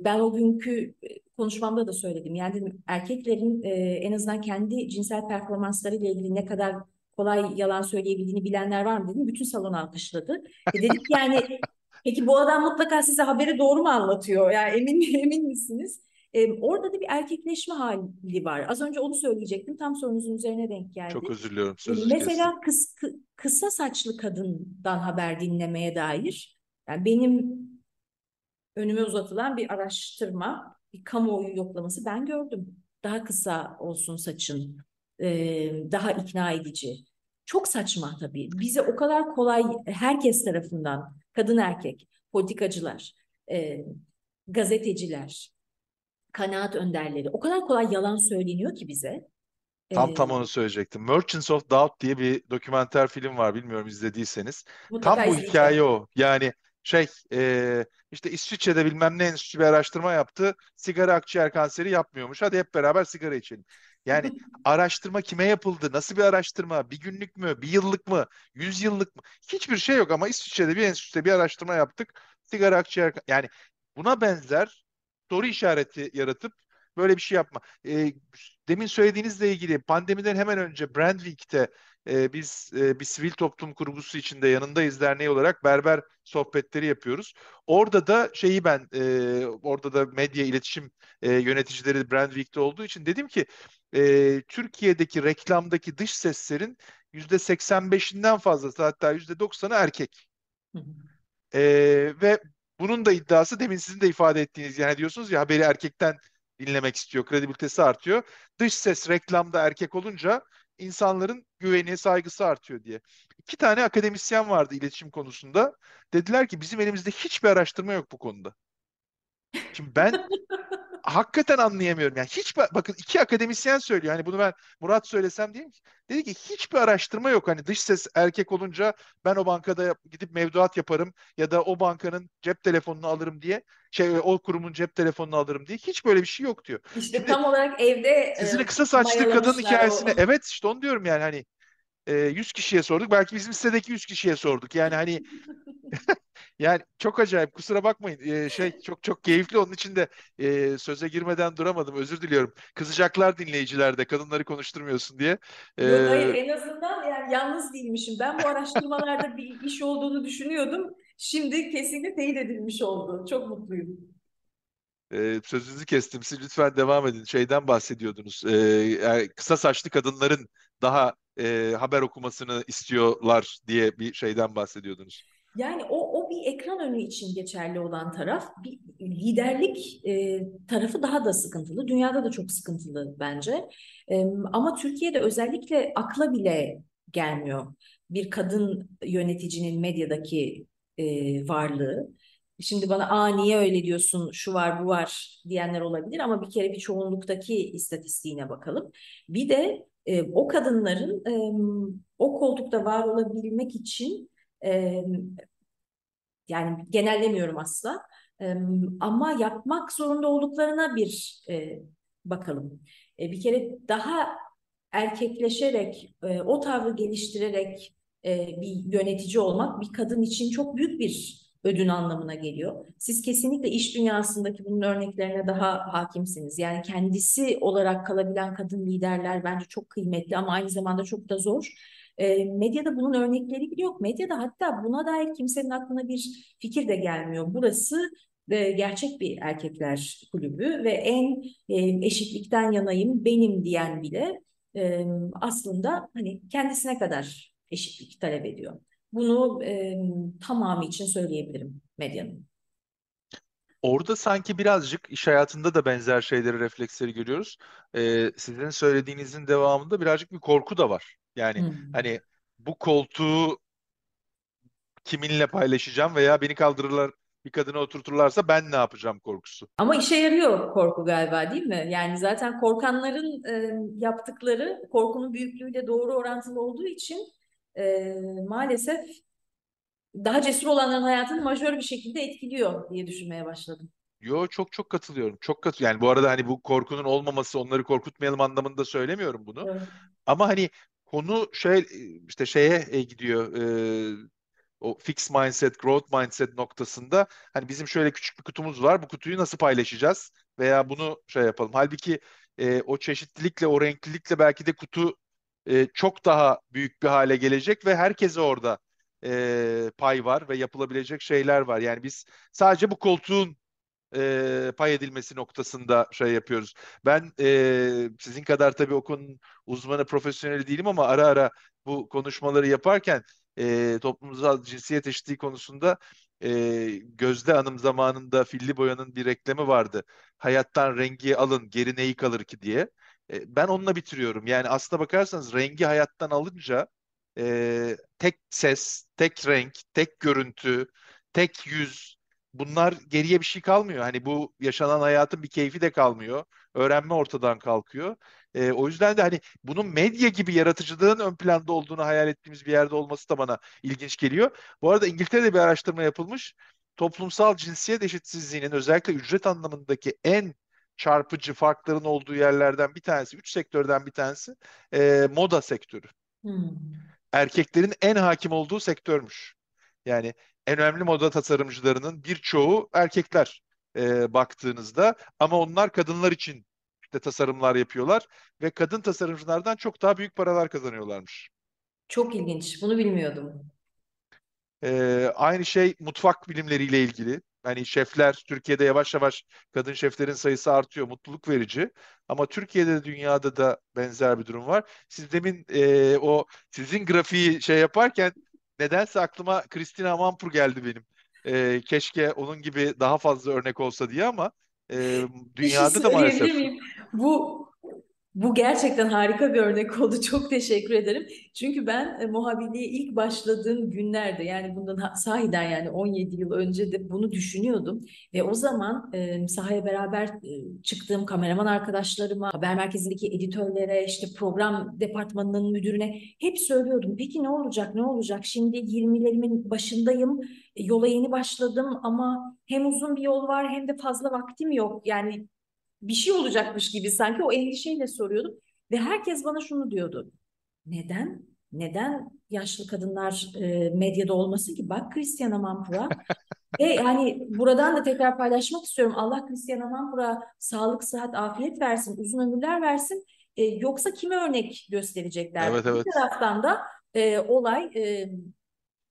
ben o günkü konuşmamda da söyledim. Yani dedim, erkeklerin e, en azından kendi cinsel performansları ile ilgili ne kadar kolay yalan söyleyebildiğini bilenler var mı dedim. Bütün salon alkışladı. E dedik yani <laughs> peki bu adam mutlaka size haberi doğru mu anlatıyor? Yani emin <laughs> emin misiniz? E, orada da bir erkekleşme hali var. Az önce onu söyleyecektim. Tam sorunuzun üzerine denk geldi. Çok özür diliyorum. Mesela kıs, kı, kısa saçlı kadından haber dinlemeye dair yani benim önüme uzatılan bir araştırma, bir kamuoyu yoklaması ben gördüm. Daha kısa olsun saçın, e, daha ikna edici. Çok saçma tabii. Bize o kadar kolay herkes tarafından, kadın erkek, politikacılar, e, gazeteciler, kanaat önderleri o kadar kolay yalan söyleniyor ki bize. Tam tam onu söyleyecektim. Merchants of Doubt diye bir dokümenter film var. Bilmiyorum izlediyseniz. Tam bu hikaye o. Yani şey e, işte İsviçre'de bilmem ne enstitüsü bir araştırma yaptı. Sigara akciğer kanseri yapmıyormuş. Hadi hep beraber sigara içelim. Yani <laughs> araştırma kime yapıldı? Nasıl bir araştırma? Bir günlük mü? Bir yıllık mı? Yüz yıllık mı? Hiçbir şey yok ama İsviçre'de bir enstitüde bir araştırma yaptık. Sigara akciğer yani buna benzer soru işareti yaratıp böyle bir şey yapma. E, demin söylediğinizle ilgili pandemiden hemen önce Brandwick'te e, biz e, bir sivil toplum kurgusu içinde yanındayız derneği olarak berber sohbetleri yapıyoruz. Orada da şeyi ben e, orada da medya iletişim e, yöneticileri Brandwick'te olduğu için dedim ki e, Türkiye'deki reklamdaki dış seslerin yüzde 85'inden fazlası hatta yüzde 90'ı erkek. e, ve bunun da iddiası demin sizin de ifade ettiğiniz yani diyorsunuz ya haberi erkekten dinlemek istiyor, kredibilitesi artıyor. Dış ses reklamda erkek olunca insanların güveni, saygısı artıyor diye. İki tane akademisyen vardı iletişim konusunda. Dediler ki bizim elimizde hiçbir araştırma yok bu konuda. Şimdi ben <laughs> hakikaten anlayamıyorum. Yani hiç bakın iki akademisyen söylüyor. Hani bunu ben Murat söylesem diyeyim ki dedi ki hiçbir araştırma yok. Hani dış ses erkek olunca ben o bankada gidip mevduat yaparım ya da o bankanın cep telefonunu alırım diye şey o kurumun cep telefonunu alırım diye hiç böyle bir şey yok diyor. İşte Şimdi, tam olarak evde sizin e, kısa saçlı kadın hikayesini o. evet işte onu diyorum yani hani e, 100 kişiye sorduk. Belki bizim sitedeki 100 kişiye sorduk. Yani hani <laughs> yani çok acayip kusura bakmayın ee, şey çok çok keyifli onun için de e, söze girmeden duramadım özür diliyorum. Kızacaklar dinleyiciler de kadınları konuşturmuyorsun diye. Ee... Yok hayır en azından yani yalnız değilmişim. Ben bu araştırmalarda bir iş olduğunu düşünüyordum. Şimdi kesinlikle teyit edilmiş oldu. Çok mutluyum. Ee, sözünüzü kestim. Siz lütfen devam edin. Şeyden bahsediyordunuz. Ee, kısa saçlı kadınların daha e, haber okumasını istiyorlar diye bir şeyden bahsediyordunuz. Yani o, o bir ekran önü için geçerli olan taraf, bir liderlik e, tarafı daha da sıkıntılı. Dünyada da çok sıkıntılı bence. E, ama Türkiye'de özellikle akla bile gelmiyor bir kadın yöneticinin medyadaki e, varlığı. Şimdi bana aa niye öyle diyorsun şu var bu var diyenler olabilir ama bir kere bir çoğunluktaki istatistiğine bakalım. Bir de e, o kadınların e, o koltukta var olabilmek için e, yani genellemiyorum asla e, ama yapmak zorunda olduklarına bir e, bakalım. E, bir kere daha erkekleşerek, e, o tavrı geliştirerek e, bir yönetici olmak bir kadın için çok büyük bir ödün anlamına geliyor. Siz kesinlikle iş dünyasındaki bunun örneklerine daha hakimsiniz. Yani kendisi olarak kalabilen kadın liderler bence çok kıymetli ama aynı zamanda çok da zor. E, medyada bunun örnekleri yok. Medyada hatta buna dair kimsenin aklına bir fikir de gelmiyor. Burası e, gerçek bir erkekler kulübü ve en e, eşitlikten yanayım benim diyen bile e, aslında hani kendisine kadar eşitlik talep ediyor. Bunu e, tamamı için söyleyebilirim medyanın. Orada sanki birazcık iş hayatında da benzer şeyleri, refleksleri görüyoruz. Ee, sizin söylediğinizin devamında birazcık bir korku da var. Yani hmm. hani bu koltuğu kiminle paylaşacağım veya beni kaldırırlar bir kadına oturturlarsa ben ne yapacağım korkusu. Ama işe yarıyor korku galiba değil mi? Yani zaten korkanların e, yaptıkları korkunun büyüklüğüyle doğru orantılı olduğu için e, maalesef daha cesur olanların hayatını majör bir şekilde etkiliyor diye düşünmeye başladım. Yo çok çok katılıyorum. Çok katı yani bu arada hani bu korkunun olmaması onları korkutmayalım anlamında söylemiyorum bunu. Evet. Ama hani konu şey işte şeye e, gidiyor. E, o fix mindset, growth mindset noktasında hani bizim şöyle küçük bir kutumuz var. Bu kutuyu nasıl paylaşacağız? Veya bunu şey yapalım. Halbuki e, o çeşitlilikle, o renklilikle belki de kutu e, çok daha büyük bir hale gelecek ve herkese orada e, pay var ve yapılabilecek şeyler var. Yani biz sadece bu koltuğun e, pay edilmesi noktasında şey yapıyoruz. Ben e, sizin kadar tabii o konunun uzmanı, profesyoneli değilim ama ara ara bu konuşmaları yaparken e, toplumsal cinsiyet eşitliği konusunda e, Gözde Hanım zamanında Filli Boya'nın bir reklamı vardı. Hayattan rengi alın, geri neyi kalır ki diye. E, ben onunla bitiriyorum. Yani aslına bakarsanız rengi hayattan alınca e, tek ses, tek renk, tek görüntü, tek yüz bunlar geriye bir şey kalmıyor. Hani bu yaşanan hayatın bir keyfi de kalmıyor. Öğrenme ortadan kalkıyor. E, o yüzden de hani bunun medya gibi yaratıcılığın ön planda olduğunu hayal ettiğimiz bir yerde olması da bana ilginç geliyor. Bu arada İngiltere'de bir araştırma yapılmış. Toplumsal cinsiyet eşitsizliğinin özellikle ücret anlamındaki en çarpıcı farkların olduğu yerlerden bir tanesi, üç sektörden bir tanesi e, moda sektörü. Hmm. Erkeklerin en hakim olduğu sektörmüş. Yani en önemli moda tasarımcılarının birçoğu erkekler e, baktığınızda ama onlar kadınlar için de tasarımlar yapıyorlar ve kadın tasarımcılardan çok daha büyük paralar kazanıyorlarmış. Çok ilginç. Bunu bilmiyordum. Ee, aynı şey mutfak bilimleriyle ilgili. Hani şefler Türkiye'de yavaş yavaş kadın şeflerin sayısı artıyor. Mutluluk verici. Ama Türkiye'de de dünyada da benzer bir durum var. Siz demin e, o sizin grafiği şey yaparken nedense aklıma Christina Amanpour geldi benim. E, keşke onun gibi daha fazla örnek olsa diye ama e, dünyada da maalesef. Miyim? Bu bu gerçekten harika bir örnek oldu. <laughs> Çok teşekkür ederim. Çünkü ben e, muhabirliğe ilk başladığım günlerde yani bundan sahiden yani 17 yıl önce de bunu düşünüyordum. Ve o zaman e, sahaya beraber e, çıktığım kameraman arkadaşlarıma, haber merkezindeki editörlere, işte program departmanının müdürüne hep söylüyordum. Peki ne olacak, ne olacak? Şimdi 20'lerimin başındayım, e, yola yeni başladım ama hem uzun bir yol var hem de fazla vaktim yok. Yani bir şey olacakmış gibi sanki o endişeyle soruyordum. Ve herkes bana şunu diyordu. Neden? Neden yaşlı kadınlar e, medyada olmasın ki? Bak Christian Amanpour'a. <laughs> Ve yani buradan da tekrar paylaşmak istiyorum. Allah Christian Amanpour'a sağlık, sıhhat, afiyet versin, uzun ömürler versin. E, yoksa kime örnek gösterecekler? Evet, evet. Bir taraftan da e, olay e,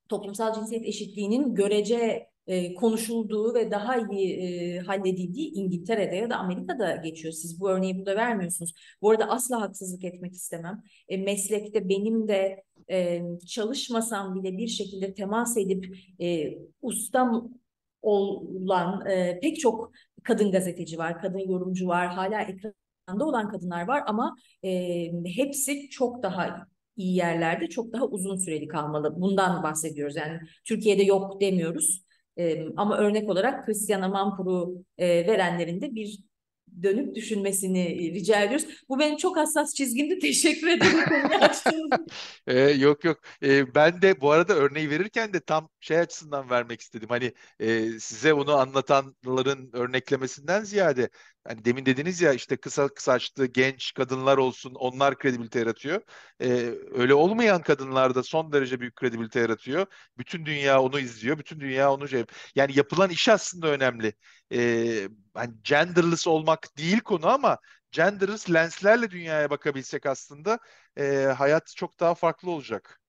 toplumsal cinsiyet eşitliğinin görece e, konuşulduğu ve daha iyi e, halledildiği İngiltere'de ya da Amerika'da geçiyor. Siz bu örneği burada vermiyorsunuz. Bu arada asla haksızlık etmek istemem. E, meslekte benim de e, çalışmasam bile bir şekilde temas edip e, ustam olan e, pek çok kadın gazeteci var, kadın yorumcu var, hala ekranda olan kadınlar var ama e, hepsi çok daha iyi yerlerde çok daha uzun süreli kalmalı. Bundan bahsediyoruz. Yani Türkiye'de yok demiyoruz. E, ama örnek olarak Christian Amanpour'u e, verenlerin de bir dönüp düşünmesini rica ediyoruz. Bu benim çok hassas çizgimdi. <laughs> Teşekkür ederim ee, <laughs> yok yok. Ee, ben de bu arada örneği verirken de tam şey açısından vermek istedim. Hani e, size onu anlatanların örneklemesinden ziyade hani demin dediniz ya işte kısa saçlı genç kadınlar olsun onlar kredibilite yaratıyor. Ee, öyle olmayan kadınlar da son derece büyük kredibilite yaratıyor. Bütün dünya onu izliyor. Bütün dünya onu şey. Yani yapılan iş aslında önemli. Ee, hani genderless olmak değil konu ama genderless lenslerle dünyaya bakabilsek aslında e, hayat çok daha farklı olacak.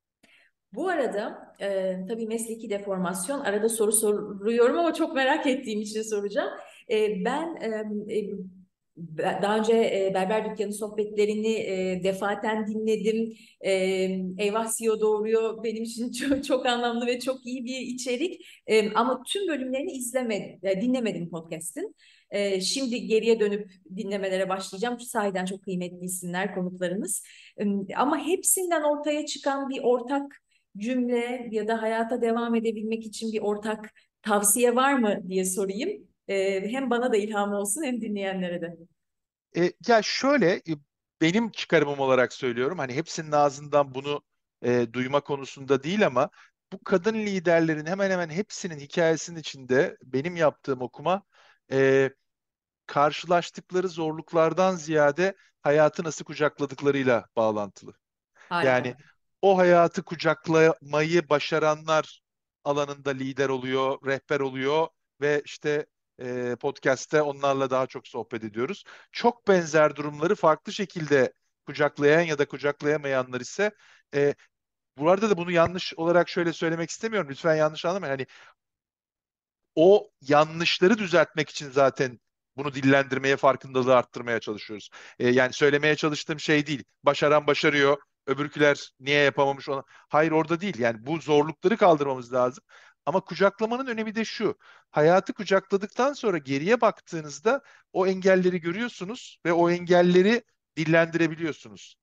Bu arada e, tabii mesleki deformasyon arada soru soruyorum ama çok merak ettiğim için soracağım. E, ben e, daha önce e, Berber Dükkanı sohbetlerini e, defaten dinledim. E, Eyvah CEO doğuruyor benim için <laughs> çok, çok anlamlı ve çok iyi bir içerik. E, ama tüm bölümlerini izlemedim, e, dinlemedim podcast'in. E, şimdi geriye dönüp dinlemelere başlayacağım. Sahiden çok kıymetli isimler konuklarımız. E, ama hepsinden ortaya çıkan bir ortak cümle ya da hayata devam edebilmek için bir ortak tavsiye var mı diye sorayım. E, hem bana da ilham olsun hem dinleyenlere de. E, ya şöyle e, benim çıkarımım olarak söylüyorum. Hani hepsinin ağzından bunu e, duyma konusunda değil ama bu kadın liderlerin hemen hemen hepsinin hikayesinin içinde benim yaptığım okuma e, karşılaştıkları zorluklardan ziyade hayatı nasıl kucakladıklarıyla bağlantılı. Harika. Yani o hayatı kucaklamayı başaranlar alanında lider oluyor, rehber oluyor ve işte e, podcast'te onlarla daha çok sohbet ediyoruz. Çok benzer durumları farklı şekilde kucaklayan ya da kucaklayamayanlar ise e, bu arada da bunu yanlış olarak şöyle söylemek istemiyorum. Lütfen yanlış anlamayın. Hani o yanlışları düzeltmek için zaten bunu dillendirmeye, farkındalığı arttırmaya çalışıyoruz. E, yani söylemeye çalıştığım şey değil. Başaran başarıyor, öbürküler niye yapamamış ona. Hayır orada değil. Yani bu zorlukları kaldırmamız lazım. Ama kucaklamanın önemi de şu. Hayatı kucakladıktan sonra geriye baktığınızda o engelleri görüyorsunuz ve o engelleri dillendirebiliyorsunuz.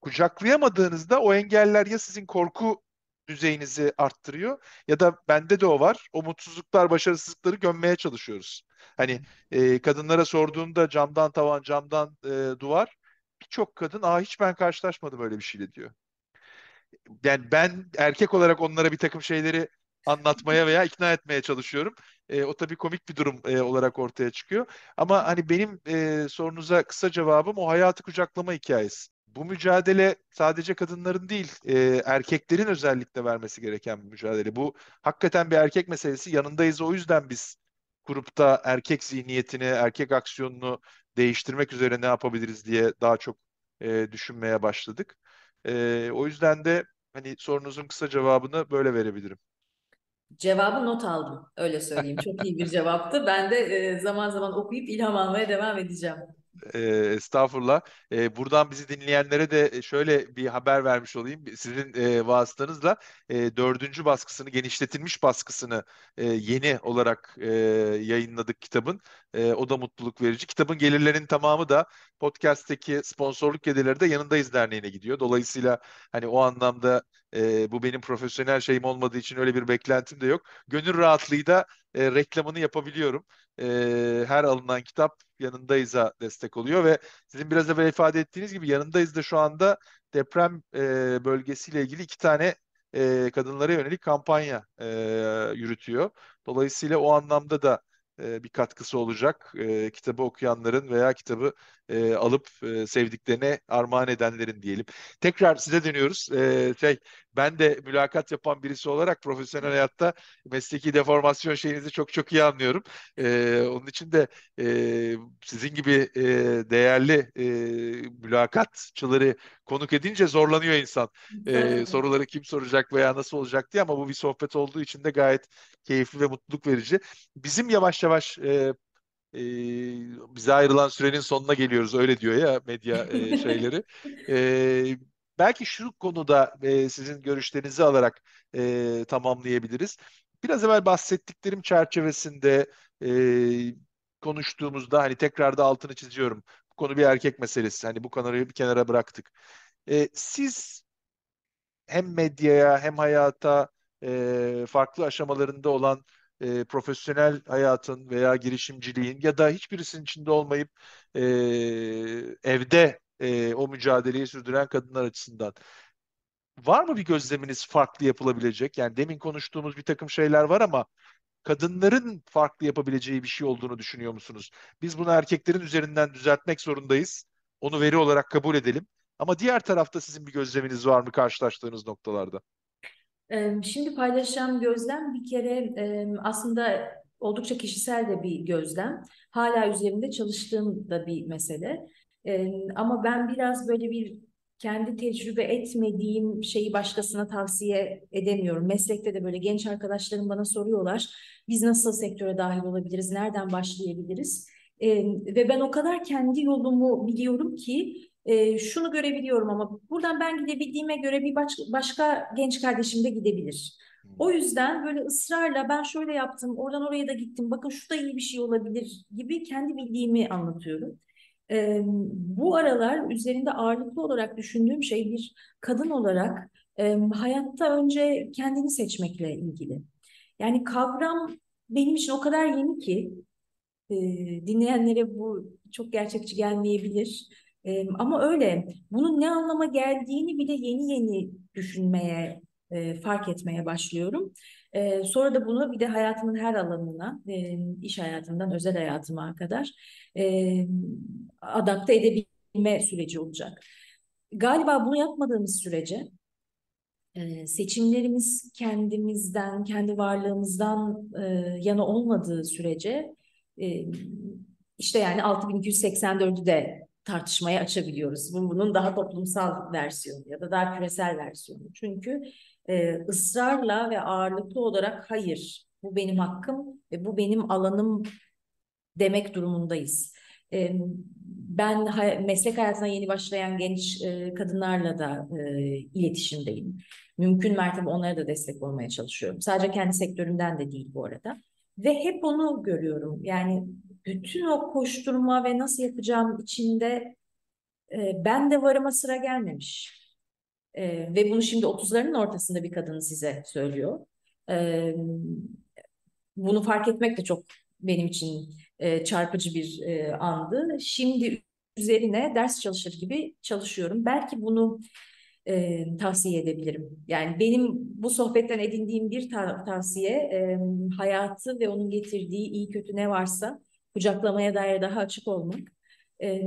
Kucaklayamadığınızda o engeller ya sizin korku düzeyinizi arttırıyor ya da bende de o var. O mutsuzluklar, başarısızlıkları gömmeye çalışıyoruz. Hani e, kadınlara sorduğumda camdan tavan, camdan e, duvar birçok kadın aa hiç ben karşılaşmadım öyle bir şeyle diyor. Yani ben erkek olarak onlara bir takım şeyleri anlatmaya veya ikna etmeye çalışıyorum. E, o tabii komik bir durum e, olarak ortaya çıkıyor. Ama hani benim e, sorunuza kısa cevabım o hayatı kucaklama hikayesi. Bu mücadele sadece kadınların değil, e, erkeklerin özellikle vermesi gereken bir mücadele. Bu hakikaten bir erkek meselesi. Yanındayız o yüzden biz grupta erkek zihniyetini, erkek aksiyonunu değiştirmek üzere ne yapabiliriz diye daha çok e, düşünmeye başladık. E, o yüzden de hani sorunuzun kısa cevabını böyle verebilirim. Cevabı not aldım, öyle söyleyeyim. Çok iyi bir cevaptı. Ben de e, zaman zaman okuyup ilham almaya devam edeceğim. E, estağfurullah. E, buradan bizi dinleyenlere de şöyle bir haber vermiş olayım. Sizin e, vasıtanızla e, dördüncü baskısını, genişletilmiş baskısını e, yeni olarak e, yayınladık kitabın. E, o da mutluluk verici. Kitabın gelirlerinin tamamı da podcast'teki sponsorluk gelirleri de Yanındayız Derneği'ne gidiyor. Dolayısıyla hani o anlamda e, bu benim profesyonel şeyim olmadığı için öyle bir beklentim de yok. Gönül rahatlığıyla e, reklamını yapabiliyorum. E, her alınan kitap yanındayız'a destek oluyor ve sizin biraz evvel ifade ettiğiniz gibi yanındayız da şu anda deprem e, bölgesiyle ilgili iki tane e, kadınlara yönelik kampanya e, yürütüyor. Dolayısıyla o anlamda da e, bir katkısı olacak. E, kitabı okuyanların veya kitabı e, alıp e, sevdiklerine armağan edenlerin diyelim. Tekrar size dönüyoruz. E, şey, ben de mülakat yapan birisi olarak profesyonel hayatta mesleki deformasyon şeyinizi çok çok iyi anlıyorum. E, onun için de e, sizin gibi e, değerli e, mülakatçıları konuk edince zorlanıyor insan. E, soruları kim soracak veya nasıl olacak diye ama bu bir sohbet olduğu için de gayet keyifli ve mutluluk verici. Bizim yavaş yavaş e, e, bize ayrılan sürenin sonuna geliyoruz öyle diyor ya medya e, <laughs> şeyleri. E, belki şu konuda e, sizin görüşlerinizi alarak e, tamamlayabiliriz. Biraz evvel bahsettiklerim çerçevesinde e, konuştuğumuzda hani tekrar da altını çiziyorum. Bu konu bir erkek meselesi. Hani bu konuyu bir kenara bıraktık. E, siz hem medyaya hem hayata e, farklı aşamalarında olan e, profesyonel hayatın veya girişimciliğin ya da hiçbirisinin içinde olmayıp e, evde e, o mücadeleyi sürdüren kadınlar açısından var mı bir gözleminiz farklı yapılabilecek? Yani demin konuştuğumuz bir takım şeyler var ama kadınların farklı yapabileceği bir şey olduğunu düşünüyor musunuz? Biz bunu erkeklerin üzerinden düzeltmek zorundayız. Onu veri olarak kabul edelim. Ama diğer tarafta sizin bir gözleminiz var mı karşılaştığınız noktalarda? Şimdi paylaşacağım gözlem bir kere aslında oldukça kişisel de bir gözlem. Hala üzerinde çalıştığım da bir mesele. Ama ben biraz böyle bir kendi tecrübe etmediğim şeyi başkasına tavsiye edemiyorum. Meslekte de böyle genç arkadaşlarım bana soruyorlar. Biz nasıl sektöre dahil olabiliriz? Nereden başlayabiliriz? ve ben o kadar kendi yolumu biliyorum ki e, şunu görebiliyorum ama buradan ben gidebildiğime göre bir baş, başka genç kardeşim de gidebilir. Hmm. O yüzden böyle ısrarla ben şöyle yaptım, oradan oraya da gittim, bakın şu da iyi bir şey olabilir gibi kendi bildiğimi anlatıyorum. E, bu aralar üzerinde ağırlıklı olarak düşündüğüm şey bir kadın olarak e, hayatta önce kendini seçmekle ilgili. Yani kavram benim için o kadar yeni ki e, dinleyenlere bu çok gerçekçi gelmeyebilir. E, ama öyle. Bunun ne anlama geldiğini bile yeni yeni düşünmeye, e, fark etmeye başlıyorum. E, sonra da bunu bir de hayatımın her alanına, e, iş hayatından özel hayatıma kadar e, adapte edebilme süreci olacak. Galiba bunu yapmadığımız sürece e, seçimlerimiz kendimizden, kendi varlığımızdan e, yana olmadığı sürece e, işte yani 6284'ü de tartışmaya açabiliyoruz. Bunun daha toplumsal versiyonu ya da daha küresel versiyonu. Çünkü e, ısrarla ve ağırlıklı olarak hayır bu benim hakkım ve bu benim alanım demek durumundayız. E, ben meslek hayatına yeni başlayan genç e, kadınlarla da e, iletişimdeyim. Mümkün mertebe onlara da destek olmaya çalışıyorum. Sadece kendi sektörümden de değil bu arada. Ve hep onu görüyorum. Yani bütün o koşturma ve nasıl yapacağım içinde e, ben de varıma sıra gelmemiş. E, ve bunu şimdi 30'larının ortasında bir kadın size söylüyor. E, bunu fark etmek de çok benim için e, çarpıcı bir e, andı. Şimdi üzerine ders çalışır gibi çalışıyorum. Belki bunu e, tavsiye edebilirim. Yani benim bu sohbetten edindiğim bir ta tavsiye e, hayatı ve onun getirdiği iyi kötü ne varsa kucaklamaya dair daha açık olmak. E,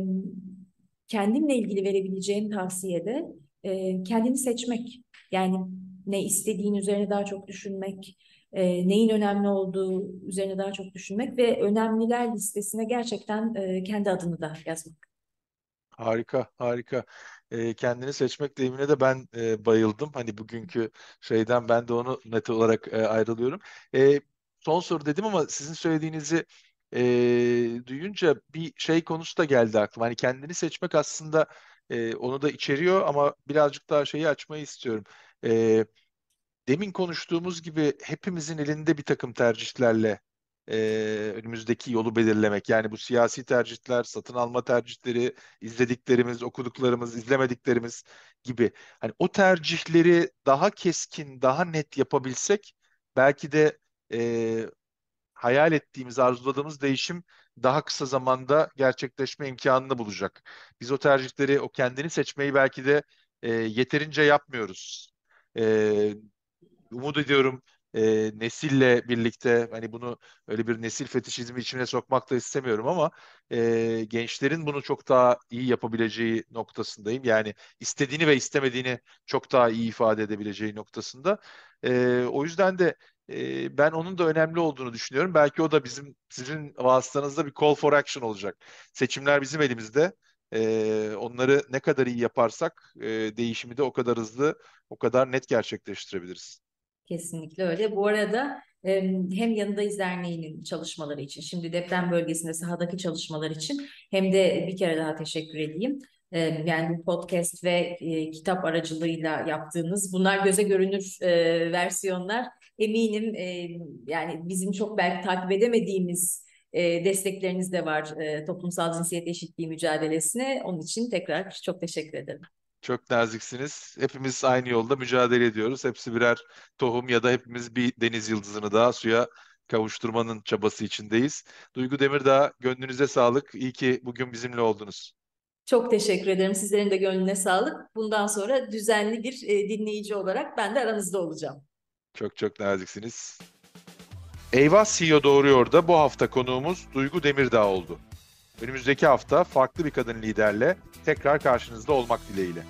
kendimle ilgili verebileceğim tavsiyede e, kendini seçmek. Yani ne istediğin üzerine daha çok düşünmek, e, neyin önemli olduğu üzerine daha çok düşünmek ve önemliler listesine gerçekten e, kendi adını da yazmak. Harika, harika. E, kendini seçmek deyimine de ben e, bayıldım. Hani bugünkü şeyden ben de onu net olarak e, ayrılıyorum. E, son soru dedim ama sizin söylediğinizi e, duyunca bir şey konusu da geldi aklıma. Hani kendini seçmek aslında e, onu da içeriyor ama birazcık daha şeyi açmayı istiyorum. E, demin konuştuğumuz gibi hepimizin elinde bir takım tercihlerle e, önümüzdeki yolu belirlemek. Yani bu siyasi tercihler, satın alma tercihleri, izlediklerimiz, okuduklarımız, izlemediklerimiz gibi. Hani o tercihleri daha keskin, daha net yapabilsek belki de e, hayal ettiğimiz, arzuladığımız değişim daha kısa zamanda gerçekleşme imkanını bulacak. Biz o tercihleri, o kendini seçmeyi belki de e, yeterince yapmıyoruz. E, umut ediyorum e, nesille birlikte hani bunu öyle bir nesil fetişizmi içine sokmak da istemiyorum ama e, gençlerin bunu çok daha iyi yapabileceği noktasındayım. Yani istediğini ve istemediğini çok daha iyi ifade edebileceği noktasında. E, o yüzden de e, ben onun da önemli olduğunu düşünüyorum. Belki o da bizim sizin vasıtanızda bir call for action olacak. Seçimler bizim elimizde. E, onları ne kadar iyi yaparsak e, değişimi de o kadar hızlı, o kadar net gerçekleştirebiliriz. Kesinlikle öyle. Bu arada hem Yanındayız Derneği'nin çalışmaları için, şimdi deprem bölgesinde sahadaki çalışmalar için hem de bir kere daha teşekkür edeyim. Yani bu podcast ve kitap aracılığıyla yaptığınız bunlar göze görünür versiyonlar. Eminim e, yani bizim çok belki takip edemediğimiz e, destekleriniz de var e, toplumsal cinsiyet eşitliği mücadelesine. Onun için tekrar çok teşekkür ederim. Çok naziksiniz. Hepimiz aynı yolda mücadele ediyoruz. Hepsi birer tohum ya da hepimiz bir deniz yıldızını daha suya kavuşturmanın çabası içindeyiz. Duygu Demirdağ, gönlünüze sağlık. İyi ki bugün bizimle oldunuz. Çok teşekkür ederim. Sizlerin de gönlüne sağlık. Bundan sonra düzenli bir dinleyici olarak ben de aranızda olacağım. Çok çok naziksiniz. Eyvah CEO Doğruyor da bu hafta konuğumuz Duygu Demirdağ oldu. Önümüzdeki hafta farklı bir kadın liderle tekrar karşınızda olmak dileğiyle.